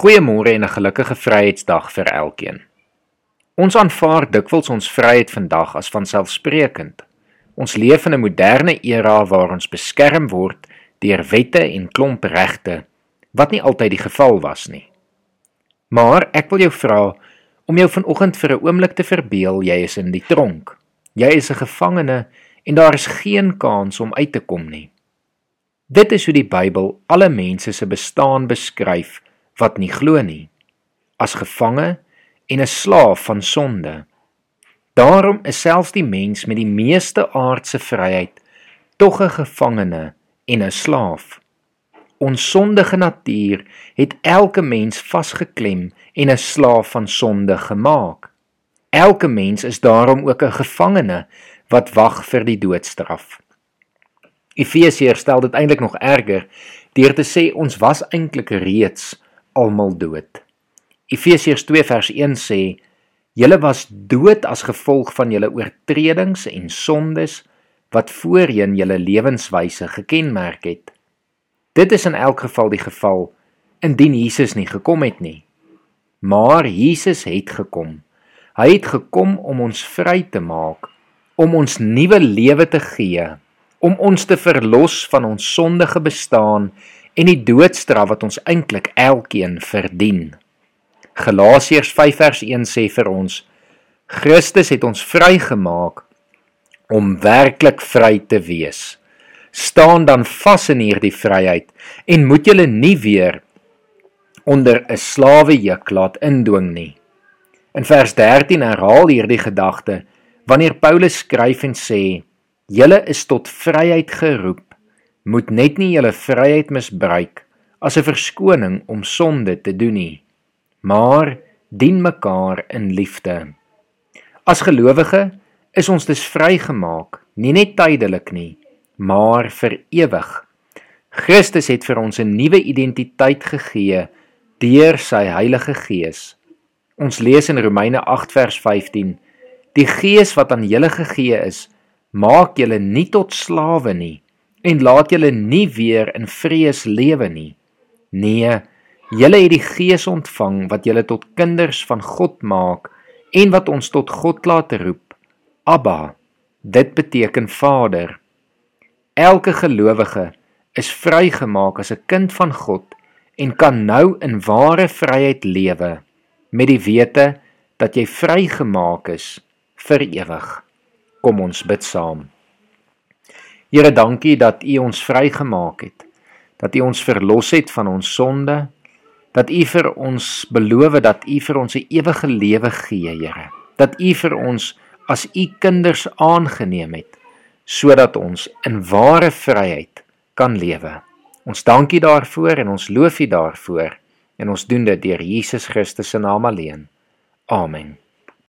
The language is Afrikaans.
Goeiemôre en 'n gelukkige Vryheidsdag vir elkeen. Ons aanvaar dikwels ons vryheid vandag as vanselfsprekend. Ons leef in 'n moderne era waar ons beskerm word deur wette en klomp regte wat nie altyd die geval was nie. Maar ek wil jou vra om jou vanoggend vir 'n oomblik te verbeel jy is in die tronk. Jy is 'n gevangene en daar is geen kans om uit te kom nie. Dit is hoe die Bybel alle mense se bestaan beskryf wat nie glo nie as gevange en 'n slaaf van sonde. Daarom is selfs die mens met die meeste aardse vryheid tog 'n gevangene en 'n slaaf. Ons sondige natuur het elke mens vasgeklem en 'n slaaf van sonde gemaak. Elke mens is daarom ook 'n gevangene wat wag vir die doodstraf. Efesiërs stel dit eintlik nog erger deur te sê ons was eintlik reeds almal dood. Efesiërs 2 vers 1 sê: "Julle was dood as gevolg van julle oortredings en sondes wat voorheen julle lewenswyse gekenmerk het." Dit is in elk geval die geval indien Jesus nie gekom het nie. Maar Jesus het gekom. Hy het gekom om ons vry te maak, om ons nuwe lewe te gee, om ons te verlos van ons sondige bestaan en die doodstraf wat ons eintlik elkeen verdien. Galasiërs 5 vers 1 sê vir ons: Christus het ons vrygemaak om werklik vry te wees. Staan dan vas in hierdie vryheid en moet julle nie weer onder 'n slawejuk laat indwing nie. In vers 13 herhaal hierdie gedagte wanneer Paulus skryf en sê: "Julle is tot vryheid geroep moet net nie julle vryheid misbruik as 'n verskoning om sonde te doen nie, maar dien mekaar in liefde. As gelowige is ons dus vrygemaak, nie net tydelik nie, maar vir ewig. Christus het vir ons 'n nuwe identiteit gegee deur sy Heilige Gees. Ons lees in Romeine 8 vers 15: Die Gees wat aan julle gegee is, maak julle nie tot slawe nie, en laat julle nie weer in vrees lewe nie. Nee, julle het die Gees ontvang wat julle tot kinders van God maak en wat ons tot God laat roep. Abba. Dit beteken Vader. Elke gelowige is vrygemaak as 'n kind van God en kan nou in ware vryheid lewe met die wete dat jy vrygemaak is vir ewig. Kom ons bid saam. Here, dankie dat U ons vrygemaak het. Dat U ons verlos het van ons sonde. Dat U vir ons beloof dat U vir ons 'n ewige lewe gee, Here. Dat U vir ons as U kinders aangeneem het sodat ons in ware vryheid kan lewe. Ons dankie daarvoor en ons loof U daarvoor en ons doen dit deur Jesus Christus se naam alleen. Amen.